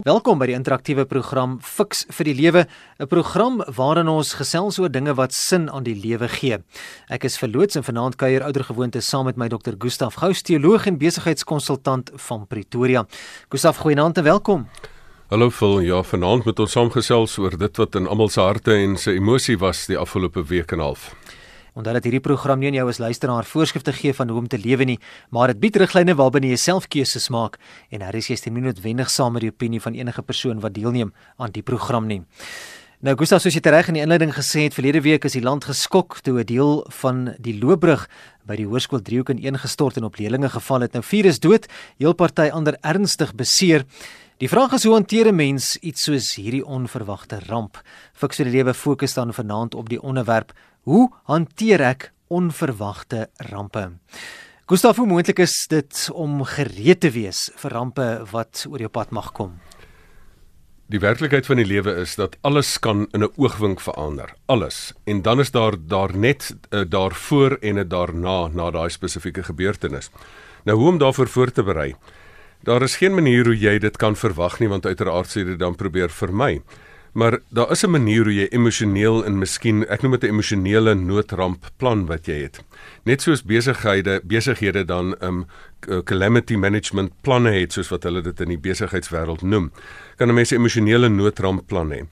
Welkom by die interaktiewe program Fix vir die Lewe, 'n program waarin ons gesels oor dinge wat sin aan die lewe gee. Ek is verloots en vanaand kuier oudergewoonte saam met my dokter Gustaf Gous, teoloog en besigheidskonsultant van Pretoria. Gustaf, goeienaand en welkom. Hallo Phil, ja, vanaand met ons saamgesels oor dit wat in almal se harte en se emosie was die afgelope week en half. Onthou dat hierdie program nie aan jou as luisteraar voorskrifte gee van hoe om te lewe nie, maar dit bied riglyne waarbinne jy self keuses maak en hier is jy stem nie noodwendig saam met die opinie van enige persoon wat deelneem aan die program nie. Nou Gustav, soos jy reg in die inleiding gesê het, verlede week is die land geskok toe 'n deel van die loopbrug by die hoërskool Driehoek ineengestort en op leerlinge geval het. Nou vier is dood, heel party ander ernstig beseer. Die vraag is hoe hanteer 'n mens iets soos hierdie onverwagte ramp? Fiks vir die lewe fokus dan vanaand op die onderwerp Hoe hanteer ek onverwagte rampe? Gustav, hoe moontlik is dit om gereed te wees vir rampe wat oor jou pad mag kom? Die werklikheid van die lewe is dat alles kan in 'n oogwink verander. Alles. En dan is daar daar net uh, daarvoor en 'n daarna na daai spesifieke gebeurtenis. Nou hoe om daarvoor voor te berei? Daar is geen manier hoe jy dit kan verwag nie want uiteraard sê dit dan probeer vermy. Maar daar is 'n manier hoe jy emosioneel en miskien ek noem dit 'n emosionele noodramp plan wat jy het. Net soos besighede besighede dan 'n um, calamity management planne het soos wat hulle dit in die besigheidswêreld noem, kan 'n mens 'n emosionele noodramp plan hê.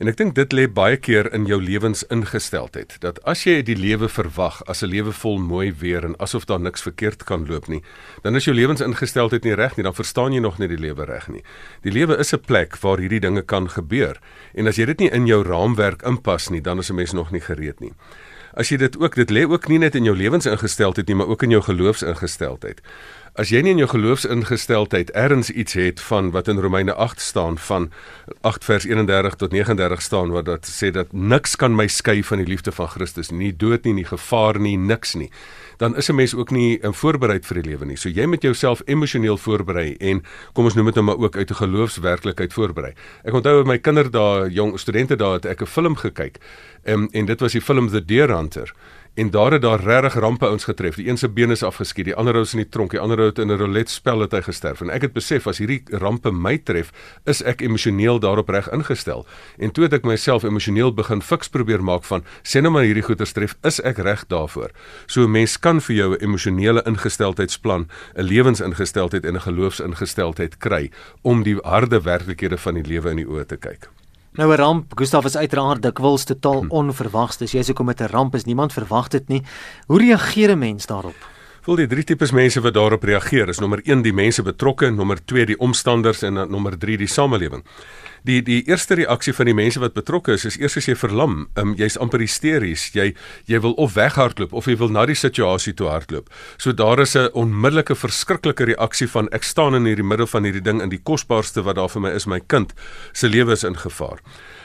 En ek dink dit lê baie keer in jou lewensingesteldheid dat as jy die lewe verwag as 'n lewe vol mooi weer en asof daar niks verkeerd kan loop nie, dan is jou lewensingesteldheid nie reg nie, dan verstaan jy nog nie die lewe reg nie. Die lewe is 'n plek waar hierdie dinge kan gebeur en as jy dit nie in jou raamwerk inpas nie, dan is 'n mens nog nie gereed nie. As jy dit ook dit lê ook nie net in jou lewensingesteldheid nie, maar ook in jou geloofsingesteldheid. As jy nie in jou geloofsingesteldheid erns iets het van wat in Romeine 8 staan van 8 vers 31 tot 39 staan waar dit sê dat niks kan my skei van die liefde van Christus nie, nie dood nie, nie gevaar nie, niks nie. Dan is 'n mens ook nie in voorberei vir die lewe nie. So jy moet jouself emosioneel voorberei en kom ons noem dit nou maar ook uit 'n geloofswerklikheid voorberei. Ek onthou met my kinderdae, jong studente dae het ek 'n film gekyk. Um, en dit was die film The Deer Hunter en daar het daar regtig rampe ouens getref. Die een se been is afgeskiet, die ander ou is in die tronk, die ander ou het in 'n roulette spel het hy gesterf. En ek het besef as hierdie rampe my tref, is ek emosioneel daarop reg ingestel. En toe het ek myself emosioneel begin fiks probeer maak van sê nou maar hierdie goeie tref, is ek reg daarvoor. So 'n mens kan vir jou 'n emosionele ingesteldheidsplan, 'n lewensingesteldheid en 'n geloofsingesteldheid kry om die harde werklikhede van die lewe in die oë te kyk. Nou 'n ramp, Gustaf is uiteraard dikwels totaal hm. onverwags. Dis jy sê kom met 'n ramp is niemand verwag dit nie. Hoe reageer 'n mens daarop? Voel die drie tipes mense wat daarop reageer is nommer 1 die mense betrokke, nommer 2 die omstanders en nommer 3 die samelewing die die eerste reaksie van die mense wat betrokke is is eers as jy verlam, um, jy's amper hysteries, jy jy wil of weghardloop of jy wil na die situasie toe hardloop. So daar is 'n onmiddellike verskriklike reaksie van ek staan in hierdie middel van hierdie ding in die kosbaarste wat daar vir my is, my kind se lewe is in gevaar.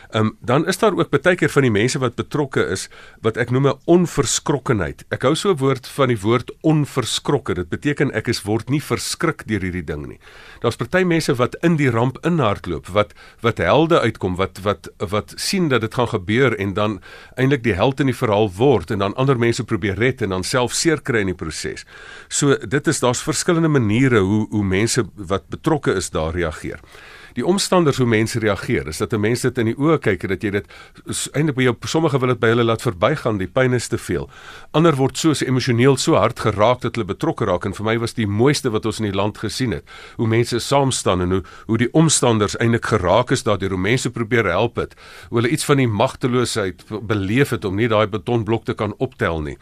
Ehm um, dan is daar ook baie keer van die mense wat betrokke is wat ek noem 'n onverskrokkenheid. Ek hou so 'n woord van die woord onverskrokke. Dit beteken ek is word nie verskrik deur hierdie ding nie. Daar's party mense wat in die ramp inhardloop, wat wat helde uitkom, wat wat wat sien dat dit gaan gebeur en dan eintlik die held in die verhaal word en dan ander mense probeer red en dan self seer kry in die proses. So dit is daar's verskillende maniere hoe hoe mense wat betrokke is daar reageer die omstanders hoe mense reageer is dat 'n mens dit in die oë kyk en dat jy dit eintlik by jou sommige wil dit by hulle laat verbygaan die pyn is te veel. Ander word so emosioneel so hard geraak dat hulle betrokke raak en vir my was die mooiste wat ons in die land gesien het hoe mense saam staan en hoe hoe die omstanders eintlik geraak is daardeur hoe mense probeer help het hoe hulle iets van die magteloosheid beleef het om nie daai betonblok te kan optel nie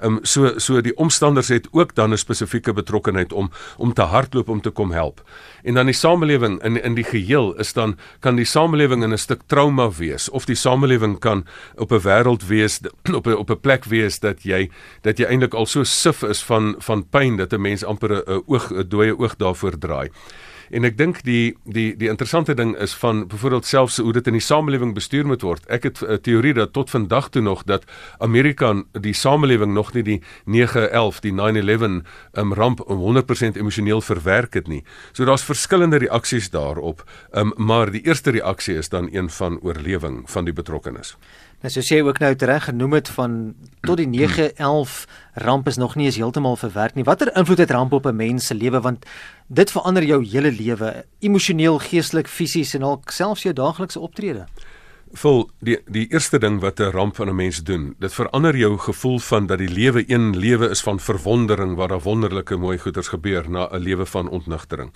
Ehm um, so so die omstanders het ook dan 'n spesifieke betrokkenheid om om te hardloop om te kom help. En dan die samelewing in in die geheel is dan kan die samelewing in 'n stuk trauma wees of die samelewing kan op 'n wêreld wees op 'n op 'n plek wees dat jy dat jy eintlik al so sif is van van pyn dat 'n mens amper 'n oog 'n dooie oog daarvoor draai. En ek dink die die die interessante ding is van byvoorbeeld selfs hoe dit in die samelewing bestuur moet word. Ek het 'n teorie dat tot vandag toe nog dat Amerika die samelewing nog nie die 9/11, die 9/11 um, ramp om 100% emosioneel verwerk het nie. So daar's verskillende reaksies daarop. Um, maar die eerste reaksie is dan een van oorlewing van die betrokkenes. Nou soos jy ook nou reg genoem het van tot die 911 ramp is nog nie eens heeltemal verwerk nie. Watter invloed het ramp op 'n mens se lewe want dit verander jou hele lewe, emosioneel, geestelik, fisies en ook selfs jou daaglikse optrede. Vol die die eerste ding wat 'n ramp aan 'n mens doen, dit verander jou gevoel van dat die lewe een lewe is van verwondering waar daar wonderlike mooi goeders gebeur na 'n lewe van ontnugtering.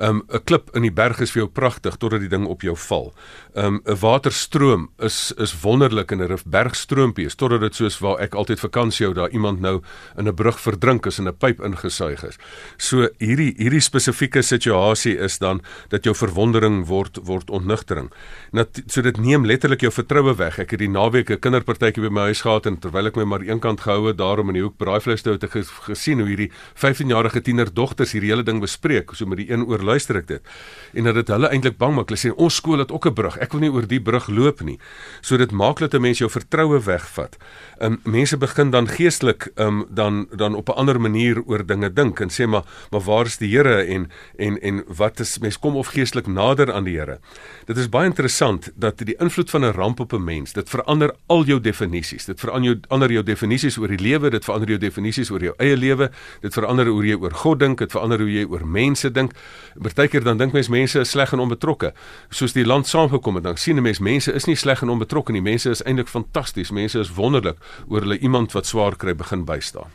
'n um, klip in die berg is vir jou pragtig totdat die ding op jou val. 'n um, 'n waterstroom is is wonderlik in 'n bergstroompie, totdat dit soos waar ek altyd vakansie hou, daar iemand nou in 'n brug verdrink is en 'n pyp ingesuig is. So hierdie hierdie spesifieke situasie is dan dat jou verwondering word word ontnugtering. Net so dit neem letterlik jou vertroue weg. Ek het die naweek 'n kinderpartytjie by my huis gehad en terwyl ek my maar eenkant gehou het daarom in die hoek braaivleis toe het ek gesien hoe hierdie 15-jarige tienerdogters hierdie hele ding bespreek, so met die een oor luister ek dit. En dat dit hulle eintlik bang maak. Hulle sê ons skool het ook 'n brug ek wil nie oor die brug loop nie. So dit maak dat 'n mens jou vertroue wegvat. Um mense begin dan geestelik um dan dan op 'n ander manier oor dinge dink en sê maar maar waar is die Here en en en wat is mens kom of geestelik nader aan die Here. Dit is baie interessant dat die invloed van 'n ramp op 'n mens, dit verander al jou definisies. Dit verander jou ander jou definisies oor die lewe, dit verander jou definisies oor jou eie lewe, dit verander hoe jy oor God dink, dit verander hoe jy oor mense dink. Partykeer dan dink mense mense is sleg en onbetrokke. Soos die land saamgekom het, dan sien 'n mens mense is nie sleg en onbetrokke nie. Mense is eintlik fantasties. Mense is wonderlik oor hulle iemand wat swaar kry begin bystaan.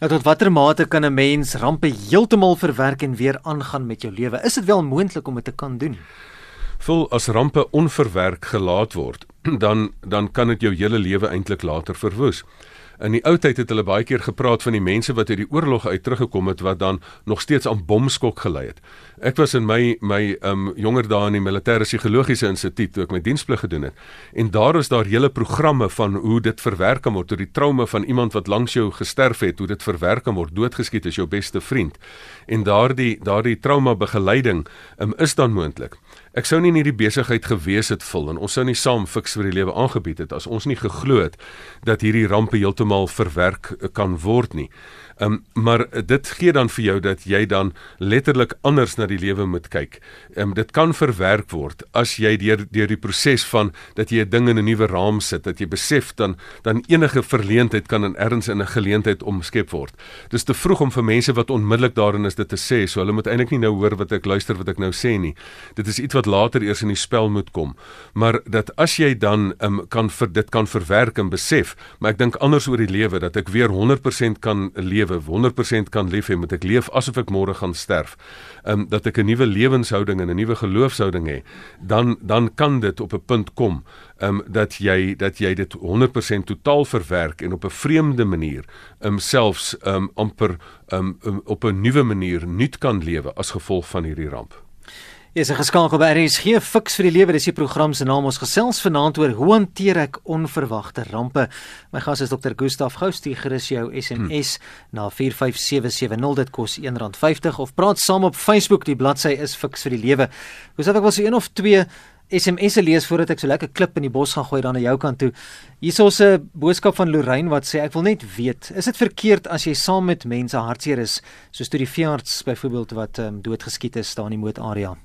Nou tot watter mate kan 'n mens rampe heeltemal verwerk en weer aangaan met jou lewe? Is dit wel moontlik om dit te kan doen? Vol as rampe onverwerk gelaat word, dan dan kan dit jou hele lewe eintlik later verwoes. In die ou tyd het hulle baie keer gepraat van die mense wat uit die oorlog uit teruggekom het wat dan nog steeds aan bomskok gelei het. Ek was in my my um jonger dae in die militêre psigologiese instituut toe ek my diensplig gedoen het. En daar is daar hele programme van hoe dit verwerk kan word, hoe die trauma van iemand wat langs jou gesterf het, hoe dit verwerk kan word, doodgeskiet is jou beste vriend. En daardie daardie trauma begeleiding um, is dan moontlik. Ek sou nie in hierdie besigheid gewees het vul en ons sou nie saam fiks vir die lewe aangebied het as ons nie geglo het dat hierdie rampe heeltemal verwerk kan word nie. Ehm um, maar dit gee dan vir jou dat jy dan letterlik anders na die lewe moet kyk. Ehm um, dit kan verwerk word as jy deur deur die proses van dat jy 'n ding in 'n nuwe raam sit, dat jy besef dan dan enige verleentheid kan in erns in 'n geleentheid omskep word. Dis te vroeg om vir mense wat onmiddellik daarin is dit te sê, so hulle moet eintlik nie nou hoor wat ek luister wat ek nou sê nie. Dit is iets wat later eers in die spel moet kom. Maar dat as jy dan ehm um, kan vir dit kan verwerk en besef, maar ek dink anders oor die lewe dat ek weer 100% kan lewe lewe 100% kan lief hê, moet ek leef asof ek môre gaan sterf. Ehm um, dat ek 'n nuwe lewenshouding en 'n nuwe geloofshouding het, dan dan kan dit op 'n punt kom ehm um, dat jy dat jy dit 100% totaal verwerk en op 'n vreemde manier ehm um, selfs ehm um, amper ehm um, op 'n nuwe manier nuut kan lewe as gevolg van hierdie ramp. Is 'n geskakel by RSG Fix vir die lewe. Dis die program se naam. Ons gesels vanaand oor hoe hanteer ek onverwagte rampe. My gas is Dr. Gustaf Gous. Stuur gerus jou SMS hmm. na 45770. Dit kos R1.50 of praat saam op Facebook. Die bladsy is Fix vir die lewe. Gustaf, ek wil so een of twee SMS'e lees voordat ek so lekker klip in die bos gaan gooi dan na jou kant toe. Hierso's 'n boodskap van Lorraine wat sê ek wil net weet, is dit verkeerd as jy saam met mense hartseer is, soos toe die veearts byvoorbeeld wat um, doodgeskiet is daar in die mootarea?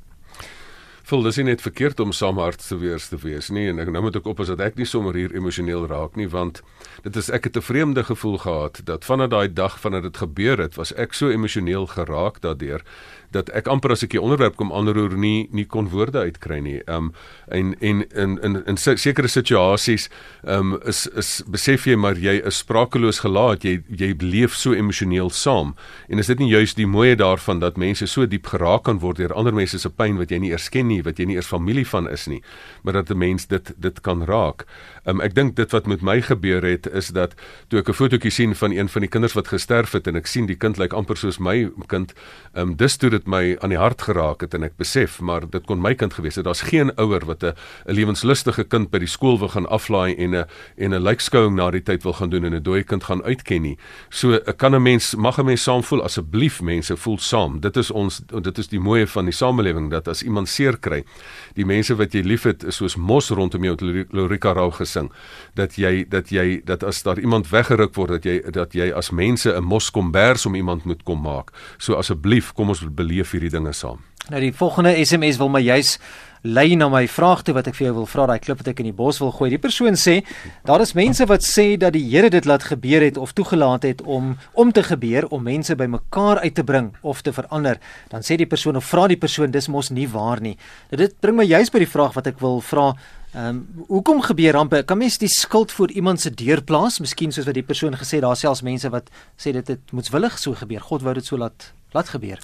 Voel dis net verkeerd om saam hart te wees te wees nie en ek nou moet ek op as dat ek nie sommer hier emosioneel raak nie want dit is ek het 'n vreemde gevoel gehad dat vanaf daai dag vanaf dit gebeur het was ek so emosioneel geraak daardeur dat ek amper as ek die onderwerp kom aanroer nie nie kon woorde uitkry nie. Ehm um, en en in in in sekere situasies ehm um, is is besef jy maar jy is sprakeloos gelaat. Jy jy leef so emosioneel saam. En is dit nie juist die mooie daarvan dat mense so diep geraak kan word deur ander mense se pyn wat jy nie eers ken nie, wat jy nie eers familie van is nie, maar dat 'n mens dit dit kan raak. Ehm um, ek dink dit wat met my gebeur het is dat toe ek 'n fotootjie sien van een van die kinders wat gesterf het en ek sien die kind lyk amper soos my kind, ehm um, dis toe my aan die hart geraak het en ek besef maar dit kon my kind gewees het. Daar's geen ouer wat 'n 'n lewenslustige kind by die skool wil gaan aflaai en 'n en 'n lijkskouing na die tyd wil gaan doen en 'n dooie kind gaan uitken nie. So kan 'n mens mag 'n mens saam voel asseblief mense voel saam. Dit is ons dit is die mooie van die samelewing dat as iemand seer kry, die mense wat jy liefhet is soos mos rondom jou Lorika Rau gesing dat jy dat jy dat as daar iemand weggeruk word dat jy dat jy as mense 'n mos kombers om iemand moet kom maak. So asseblief kom ons beleef hierdie dinge saam. Nou die volgende SMS wil my juis lei na my vraag toe wat ek vir jou wil vra, daai klip wat ek in die bos wil gooi. Die persoon sê daar is mense wat sê dat die Here dit laat gebeur het of toegelaat het om om te gebeur om mense bymekaar uit te bring of te verander. Dan sê die persoon of vra die persoon dis mos nie waar nie. Dit bring my juist by die vraag wat ek wil vra. Ehm um, hoekom gebeur rampe? Kan mens die skuld voor iemand se deur plaas? Miskien soos wat die persoon gesê daar selfs mense wat sê dit het moetswillig so gebeur. God wou dit so laat laat gebeur.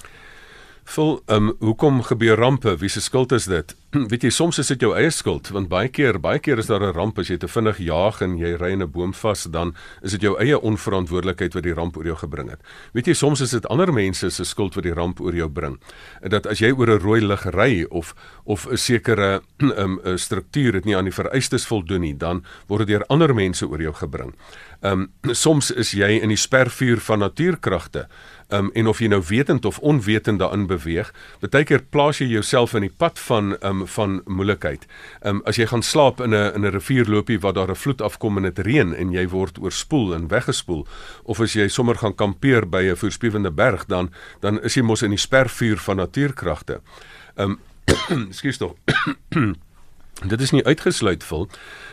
Vol ehm um, hoekom gebeur rampe? Wie se skuld is dit? Weet jy, soms is dit jou eie skuld want baie keer, baie keer is daar 'n ramp as jy te vinnig jaag en jy ry in 'n boom vas, dan is dit jou eie onverantwoordelikheid wat die ramp oor jou gebring het. Weet jy, soms is dit ander mense se skuld wat die ramp oor jou bring. Dat as jy oor 'n rooi lig ry of of 'n sekere 'n um, struktuur het nie aan die vereistes voldoen nie, dan word dit deur ander mense oor jou gebring. Ehm um, soms is jy in die spervuur van natuurkragte. Ehm um, en of jy nou wetend of onwetend daarin beweeg, baie keer plaas jy jouself in die pad van ehm um, van moeilikheid. Ehm um, as jy gaan slaap in 'n in 'n rivierloopie waar daar 'n vloed afkom en dit reën en jy word oorspoel en weggespoel, of as jy sommer gaan kampeer by 'n voorspiewende berg, dan dan is jy mos in die spervuur van natuurkragte. Ehm um, skuis tog. Dit is nie uitgesluit vol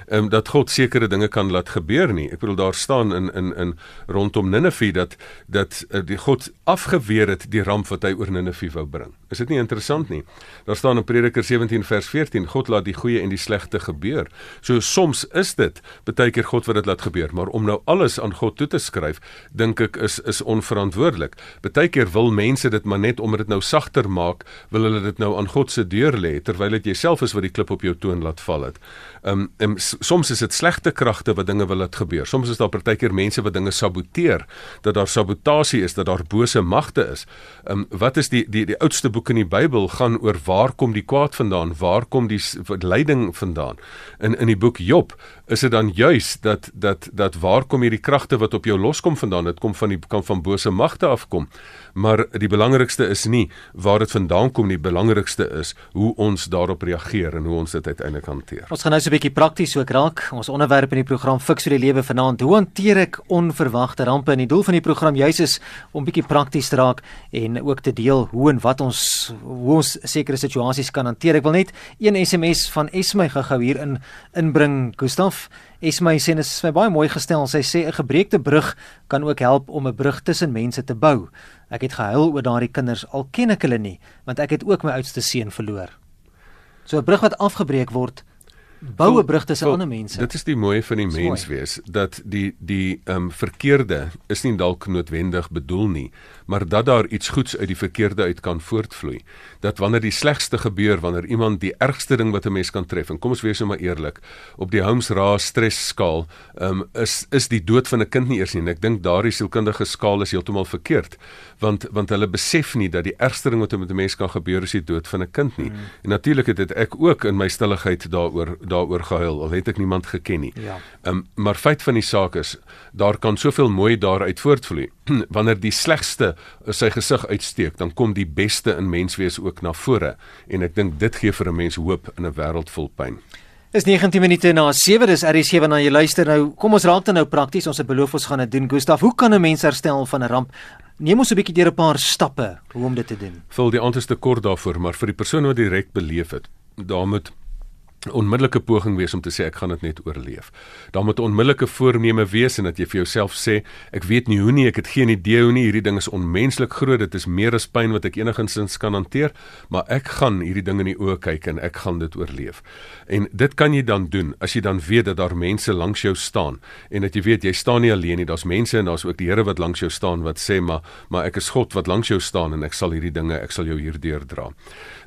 ehm um, dat God sekere dinge kan laat gebeur nie. Ek bedoel daar staan in in in rondom Ninive dat dat uh, die God afgeweer het die ramp wat hy oor Ninive wou bring. Is dit nie interessant nie? Daar staan in Prediker 17 vers 14 God laat die goeie en die slegte gebeur. So soms is dit baie keer God wat dit laat gebeur, maar om nou alles aan God toe te skryf, dink ek is is onverantwoordelik. Baie keer wil mense dit maar net omdat dit nou sagter maak, wil hulle dit nou aan God se deur lê terwyl dit jouself is wat die klip op jou toon laat val het. Ehm um, soms is dit slegte kragte wat dinge wil laat gebeur. Soms is daar partykeer mense wat dinge saboteer, dat daar sabotasie is, dat daar bose magte is. Ehm um, wat is die die die oudste boek in die Bybel gaan oor waar kom die kwaad vandaan? Waar kom die lyding vandaan? In in die boek Job is dit dan juis dat dat dat waar kom hierdie kragte wat op jou loskom vandaan? Dit kom van die kan van bose magte afkom. Maar die belangrikste is nie waar dit vandaan kom nie, belangrikste is hoe ons daarop reageer en hoe ons dit uiteindelik hanteer. Ons gaan nou so 'n bietjie prakties ook raak. Ons onderwerp in die program Fix vir die lewe vanaand. Hoe hanteer ek onverwagte rampe? En die doel van die program juis is om bietjie prakties te raak en ook te deel hoe en wat ons hoe ons sekere situasies kan hanteer. Ek wil net een SMS van Esmy gou-gou hier in inbring. Gustaf, Esmy sê dit is my baie mooi gestel. Sy sê 'n gebreekte brug kan ook help om 'n brug tussen mense te bou. Ek het gehuil oor daardie kinders al ken ek hulle nie, want ek het ook my oudste seun verloor. So 'n brug wat afgebreek word, bou 'n brug tussen ander mense. Dit is die mooie van die mens wees dat die die ehm um, verkeerde is nie dalk noodwendig bedoel nie, maar dat daar iets goeds uit die verkeerde uit kan voortvloei. Dat wanneer die slegste gebeur, wanneer iemand die ergste ding wat 'n mens kan tref en kom ons wees nou maar eerlik, op die Holmes-Raas stresskaal, ehm um, is is die dood van 'n kind nie eers nie. En ek dink daardie sielkundige skaal is heeltemal verkeerd, want want hulle besef nie dat die ergste ding wat met 'n mens kan gebeur is die dood van 'n kind nie. Mm. En natuurlik het dit ek ook in my stilligheid daaroor daaroor gehuil al het ek niemand geken nie. Ja. Um, maar feit van die saak is daar kan soveel mooi daaruit voortvloei. Wanneer die slegste sy gesig uitsteek, dan kom die beste in menswees ook na vore en ek dink dit gee vir 'n mens hoop in 'n wêreld vol pyn. Is 19 minute na 7 dis RC7 na jy luister nou. Kom ons raak dan nou prakties. Ons het beloof ons gaan dit doen. Gustaf, hoe kan 'n mens herstel van 'n ramp? Neem ons 'n bietjie deur 'n paar stappe hoe om dit te doen. Vul die antwoord te kort daarvoor, maar vir die persoon wat direk beleef het, daar moet onmiddellike poging wees om te sê ek gaan dit net oorleef. Daar moet onmiddellike voorneme wees en dat jy vir jouself sê ek weet nie hoe nie, ek het geen idee hoe nie, hierdie ding is onmenslik groot, dit is meer as pyn wat ek eniginsins kan hanteer, maar ek gaan hierdie ding in die oë kyk en ek gaan dit oorleef. En dit kan jy dan doen as jy dan weet dat daar mense langs jou staan en dat jy weet jy staan nie alleen nie, daar's mense en daar's ook die Here wat langs jou staan wat sê maar maar ek is God wat langs jou staan en ek sal hierdie dinge, ek sal jou hierdeur dra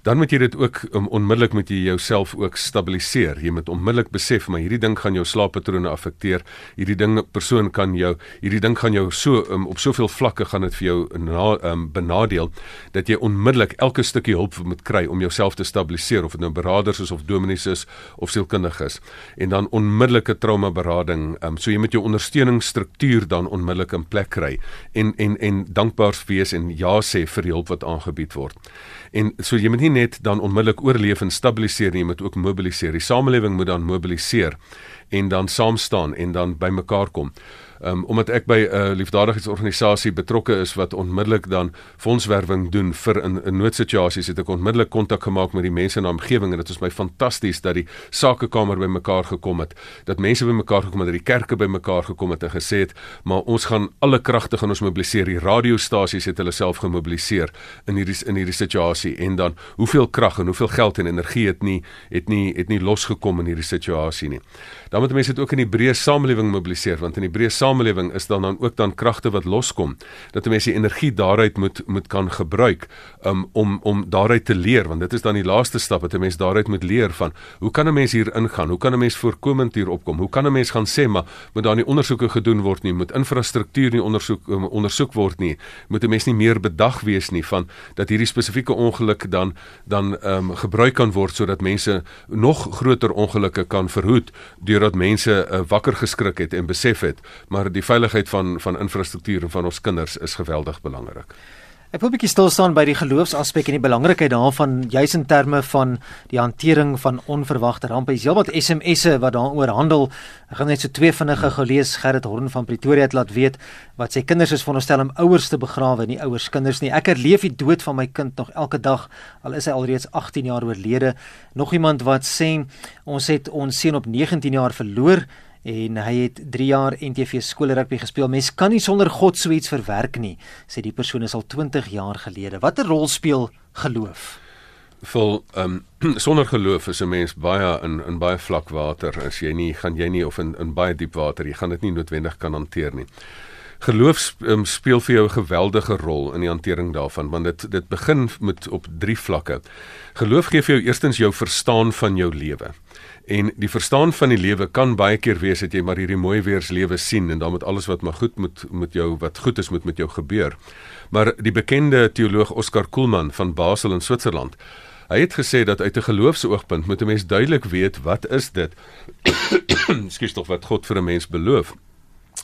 dan moet jy dit ook um, onmiddellik met jy jouself ook stabiliseer. Jy moet onmiddellik besef maar hierdie ding gaan jou slaappatrone affekteer. Hierdie ding persoon kan jou hierdie ding gaan jou so um, op soveel vlakke gaan dit vir jou na, um, benadeel dat jy onmiddellik elke stukkie hulp moet kry om jouself te stabiliseer of dit nou beraders is of dominees is of sielkundiges. En dan onmiddellike trauma berading. Um, so jy moet jou ondersteuningsstruktuur dan onmiddellik in plek kry en en en dankbaar wees en ja sê vir die hulp wat aangebied word. En so jy moet nie net dan onmiddellik oorleef en stabiliseer nie, jy moet ook mobiliseer. Die samelewing moet dan mobiliseer en dan saam staan en dan bymekaar kom. Um omdat ek by 'n uh, liefdadigheidsorganisasie betrokke is wat onmiddellik dan fondswerwing doen vir in, in noodsituasies, het ek onmiddellik kontak gemaak met die mense in die omgewing en dit is my fantasties dat die sakekamer bymekaar gekom het, dat mense bymekaar gekom het, dat die kerke bymekaar gekom het en gesê het, maar ons gaan alle kragte gaan ons mobiliseer. Die radiostasies het hulle self gemobiliseer in hierdie in hierdie situasie en dan hoeveel krag en hoeveel geld en energie het nie het nie het nie losgekom in hierdie situasie nie. Dan moet mense dit ook in die breë samelewing mobiliseer want in die breë samelewing is dan dan ook dan kragte wat loskom dat mense die energie daaruit moet moet kan gebruik um, om om daaruit te leer want dit is dan die laaste stap dat 'n mens daaruit moet leer van hoe kan 'n mens hier ingaan? Hoe kan 'n mens voorkomend hier opkom? Hoe kan 'n mens gaan sê maar moet daar nie ondersoeke gedoen word nie? Moet infrastruktuur nie ondersoek um, ondersoek word nie? Moet 'n mens nie meer bedag wees nie van dat hierdie spesifieke ongeluk dan dan um, gebruik kan word sodat mense nog groter ongelukke kan verhoed deurdat mense uh, wakker geskrik het en besef het maar die veiligheid van van infrastruktuur en van ons kinders is geweldig belangrik. Ek wil 'n bietjie stil staan by die geloofsaspek en die belangrikheid daarvan juis in terme van die hantering van onverwagte rampe. Is heelwat SMS'e wat daaroor handel. Ek gaan net so twee vinnige gelees. Gerrit Horn van Pretoria het laat weet wat sy kinders is veronderstel om ouers te begrawe, nie ouers kinders nie. Ek herleef die dood van my kind nog elke dag al is hy alreeds 18 jaar oorlede. Nog iemand wat sê ons het ons seun op 19 jaar verloor en hy het 3 jaar NTV skoolrugby gespeel. Mens kan nie sonder God so iets verwerk nie, sê die persoon is al 20 jaar gelede. Watter rol speel geloof? Vol ehm um, sonder geloof is 'n mens baie in in baie vlak water. As jy nie gaan jy nie of in in baie diep water, jy gaan dit nie noodwendig kan hanteer nie. Geloof um, speel vir jou 'n geweldige rol in die hantering daarvan want dit dit begin met op drie vlakke. Geloof gee vir jou eerstens jou verstaan van jou lewe. En die verstaan van die lewe kan baie keer wees dat jy maar hierdie mooi weerslewe sien en dan met alles wat maar goed moet met jou wat goed is moet met jou gebeur. Maar die bekende teoloog Oscar Kuhlman van Basel in Switserland, hy het gesê dat uit 'n geloofsoogpunt moet 'n mens duidelik weet wat is dit? Skiet tog wat God vir 'n mens beloof.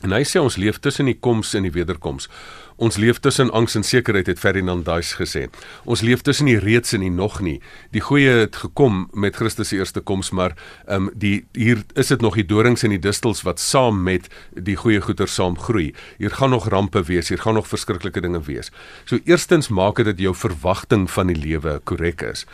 En hy sê ons leef tussen die koms en die wederkoms. Ons leef tussen angs en sekerheid het Ferdinand Duis gesê. Ons leef tussen die reeds en die nog nie. Die goeie het gekom met Christus se eerste koms, maar ehm um, die hier is dit nog die dorings en die distels wat saam met die goeie goeder saam groei. Hier gaan nog rampe wees, hier gaan nog verskriklike dinge wees. So eerstens maak dit dat jou verwagting van die lewe korrek is.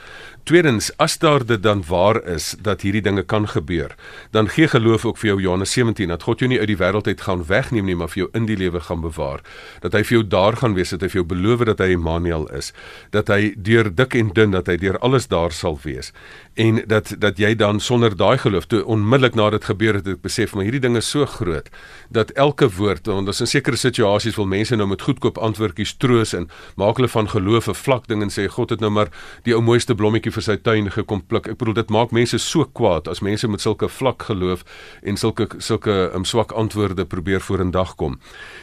Tweedens, as daar dit dan waar is dat hierdie dinge kan gebeur, dan gee geloof ook vir jou Johannes 17 dat God jou nie uit die wêreld uit gaan wegneem nie, maar vir jou in die lewe gaan bewaar. Dat hy vir jou daar gaan wees, dat hy vir jou beloof dat hy Immanuel is, dat hy deur dik en dun dat hy deur alles daar sal wees en dat dat jy dan sonder daai geloof toe onmiddellik na dit gebeur het ek besef maar hierdie ding is so groot dat elke woord want ons in sekere situasies wil mense nou met goedkoop antwoordjies troos en maak hulle van geloof 'n vlak ding en sê God het nou maar die ou mooiste blommetjie vir sy tuin gekom pluk. Ek bedoel dit maak mense so kwaad as mense met sulke vlak geloof en sulke sulke um, swak antwoorde probeer vorendag kom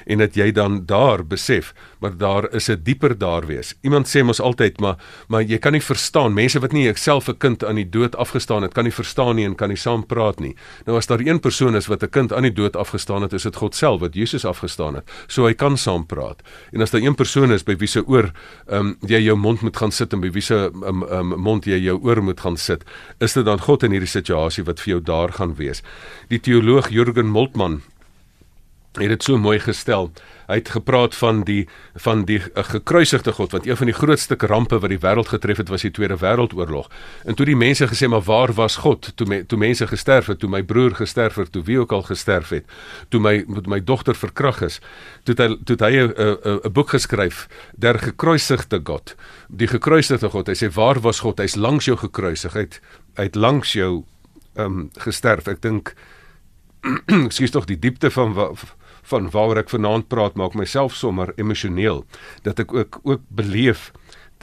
en dat jy dan daar besef maar daar is 'n dieper daar wees iemand sê mos altyd maar maar jy kan nie verstaan mense wat nie self 'n kind aan die dood afgestaan het, kan nie verstaan nie en kan nie saam praat nie. Nou as daar een persoon is wat 'n kind aan die dood afgestaan het, is dit God self wat Jesus afgestaan het. So hy kan saam praat. En as daar een persoon is by wie se oor ehm um, jy jou mond moet gaan sit en by wie se ehm um, um, mond jy jou oor moet gaan sit, is dit dan God in hierdie situasie wat vir jou daar gaan wees. Die teoloog Jürgen Moltmann het dit so mooi gestel. Hy het gepraat van die van die uh, gekruisigde God want een van die grootste rampe wat die wêreld getref het was die Tweede Wêreldoorlog. En toe die mense gesê maar waar was God toe me, toe mense gesterf het, toe my broer gesterf het, toe wie ook al gesterf het, toe my met my dogter verkrag is, toe hy toe hy 'n 'n boek geskryf der gekruisigde God. Die gekruisigde God. Hy sê waar was God? Hy's langs jou gekruisig. Hy't hy't langs jou ehm um, gesterf. Ek dink ekskuus tog die diepte van van waaroor ek vanaand praat maak myself sommer emosioneel dat ek ook ook beleef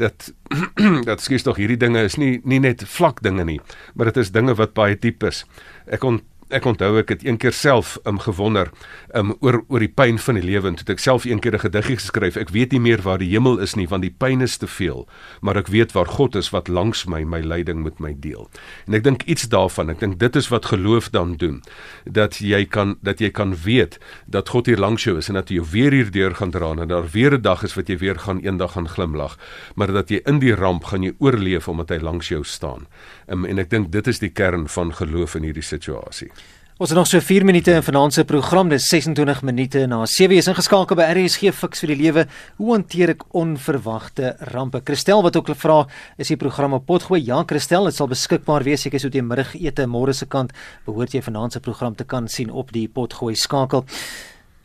dat dat skies tog hierdie dinge is nie nie net vlak dinge nie maar dit is dinge wat baie diep is. Ek ont ek onthou ek het een keer self um, gewonder um, oor oor die pyn van die lewe. En toe ek self een keer 'n gediggie geskryf ek weet nie meer waar die hemel is nie want die pyn is te veel maar ek weet waar God is wat langs my my lyding met my deel. En ek dink iets daarvan ek dink dit is wat geloof dan doen dat jy kan dat jy kan weet dat God hier langs jou is en dat jy weer hier deur gaan dra en daar weer 'n dag is wat jy weer gaan eendag gaan glimlag maar dat jy in die ramp gaan jy oorleef omdat hy langs jou staan. Um, en ek dink dit is die kern van geloof in hierdie situasie Ons het nog so 4 minute in vanaand se program, dis 26 minute na 7 is ingeskakel by RSG Fix vir die Lewe. Hoe hanteer ek onverwagte rampe? Christel wat ook vra, is die program op potgooi? Ja, Christel, dit sal beskikbaar wees seker so teen middagete môre se kant. Behoort jy vanaand se program te kan sien op die potgooi skakel.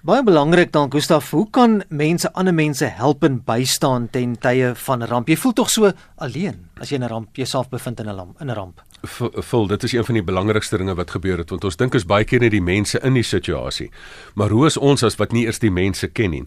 Baie belangrik dan Gustaf, hoe kan mense ander mense help en bystaan ten tye van ramp? Jy voel tog so alleen as jy in 'n ramp jouself bevind in 'n ramp, in 'n ramp. Vul, dit is een van die belangrikste dinge wat gebeur het want ons dink is baie keer net die mense in die situasie. Maar hoe is ons as wat nie eers die mense ken nie?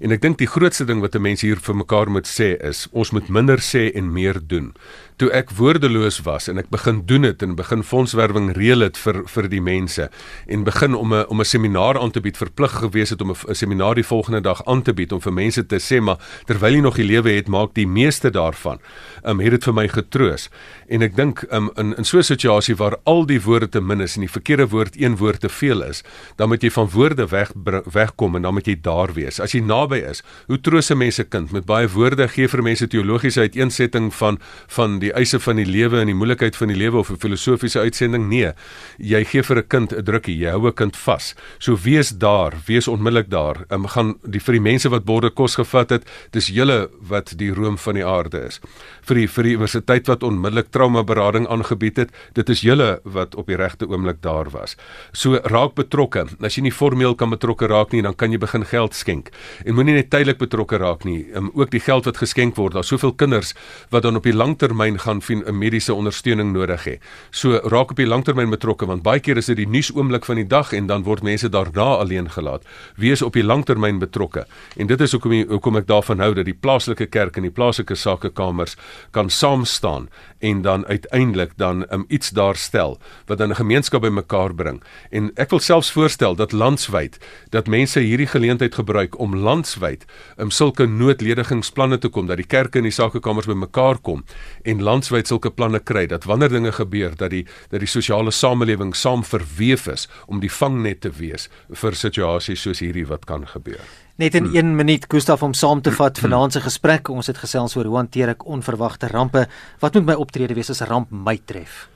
En ek dink die grootste ding wat 'n mens hier vir mekaar moet sê is ons moet minder sê en meer doen toe ek woordeloos was en ek begin doen dit en begin fondswerwing reël dit vir vir die mense en begin om 'n om 'n seminaar aan te bied verplig gewees het om 'n seminaar die volgende dag aan te bied om vir mense te sê maar terwyl jy nog die lewe het maak die meeste daarvan. Um het dit vir my getroos. En ek dink um in in so 'n situasie waar al die woorde te min is en die verkeerde woord een woord te veel is, dan moet jy van woorde weg wegkom en dan moet jy daar wees. As jy naby is, hoe troos 'n mens se kind? Met baie woorde gee vir mense teologiese uiteensetting van van die eise van die lewe en die moeilikheid van die lewe of 'n filosofiese uitsending? Nee. Jy gee vir 'n kind 'n drukkie jy hou 'n kind vas. So wees daar wees onmiddellik daar. Um, gaan die vir die mense wat borde kos gevat het dis julle wat die room van die aarde is. Vir die vir die universiteit wat onmiddellik trauma berading aangebied het dit is julle wat op die regte oomblik daar was so raak betrokke as jy nie formeel kan betrokke raak nie dan kan jy begin geld skenk en moenie net tydelik betrokke raak nie um, ook die geld wat geskenk word daar's soveel kinders wat dan op die langtermyn gaan gaan 'n mediese ondersteuning nodig hê. So raak op die langtermyn betrokke want baie keer is dit die nuusoomblik van die dag en dan word mense daarna alleen gelaat. Wees op die langtermyn betrokke. En dit is hoekom hoekom ek daarvan hou dat die plaaslike kerk en die plaaslike sakekamers kan saam staan en dan uiteindelik dan um, iets daar stel wat dan 'n gemeenskap bymekaar bring. En ek wil selfs voorstel dat landswyd dat mense hierdie geleentheid gebruik om landswyd um, sulke noodledigingsplanne te kom dat die kerke en die sakekamers bymekaar kom en landswyd sulke planne kry dat wanneer dinge gebeur dat die dat die sosiale samelewing saam verweef is om die vangnet te wees vir situasies soos hierdie wat kan gebeur. Net in 1 hmm. minuut Gustaf om saam te vat vanaand se gesprek. Ons het gesels oor hoe hanteer ek onverwagte rampe? Wat moet my optrede wees as 'n ramp my tref?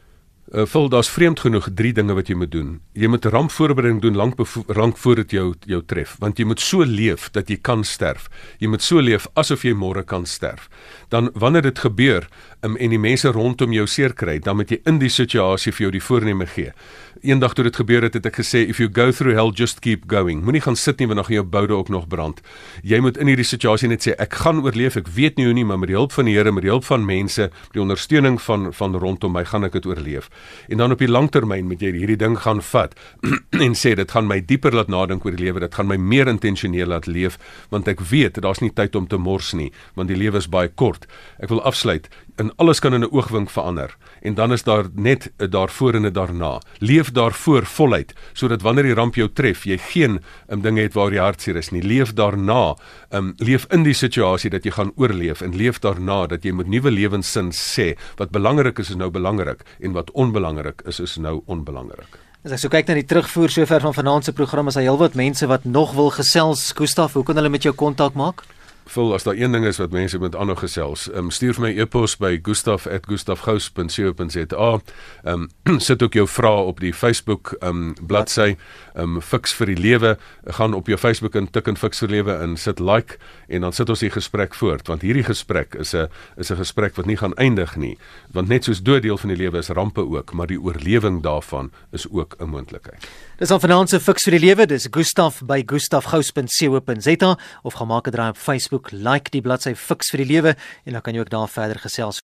Uh, vul daar's vreemd genoeg drie dinge wat jy moet doen. Jy moet rampvoorbereiding doen lank lank voor dit jou jou tref, want jy moet so leef dat jy kan sterf. Jy moet so leef asof jy môre kan sterf. Dan wanneer dit gebeur um, en die mense rondom jou seer kry, dan moet jy in die situasie vir jou die voorneme gee. Eendag toe dit gebeur het, het ek gesê if you go through hell just keep going. Moenie gaan sit nie want dan gaan jou boude ook nog brand. Jy moet in hierdie situasie net sê ek gaan oorleef. Ek weet nie hoe nie, maar met die hulp van die Here, met die hulp van mense, met die ondersteuning van van rondom my, gaan ek dit oorleef en dan op die langtermyn moet jy hierdie ding gaan vat en sê dit gaan my dieper laat nadink oor die lewe dit gaan my meer intentioneel laat leef want ek weet daar's nie tyd om te mors nie want die lewe is baie kort ek wil afsluit en alles kan in 'n oogwink verander. En dan is daar net 'n daarvoor en 'n daarna. Leef daarvoor voluit sodat wanneer die ramp jou tref jy geen um, dinge het waar jy hartseer is nie. Leef daarna um, leef in die situasie dat jy gaan oorleef en leef daarna dat jy met nuwe lewenssin sê wat belangrik is is nou belangrik en wat onbelangrik is is nou onbelangrik. As ek so kyk na die terugvoer sover van vanaand se program is daar heelwat mense wat nog wil gesels. Gustaf hoe kan hulle met jou kontak maak Vul as daar een ding is wat mense met ander gesels, um, stuur vir my e-pos by gustaf@gustafgous.co.za. Ehm um, sit ook jou vrae op die Facebook ehm um, bladsy, ehm um, Fix vir die lewe. Gaan op jou Facebook en tik in Fix vir lewe en sit like en dan sit ons die gesprek voort want hierdie gesprek is 'n is 'n gesprek wat nie gaan eindig nie, want net soos dood deel van die lewe is rampe ook, maar die oorlewing daarvan is ook 'n moontlikheid. Dis al vanaand se Fix vir die lewe, dis Gustaf by gustafgous.co.za of gaan maak 'n draai op Facebook like die bladsy Fix vir die Lewe en dan kan jy ook daar verder gesels.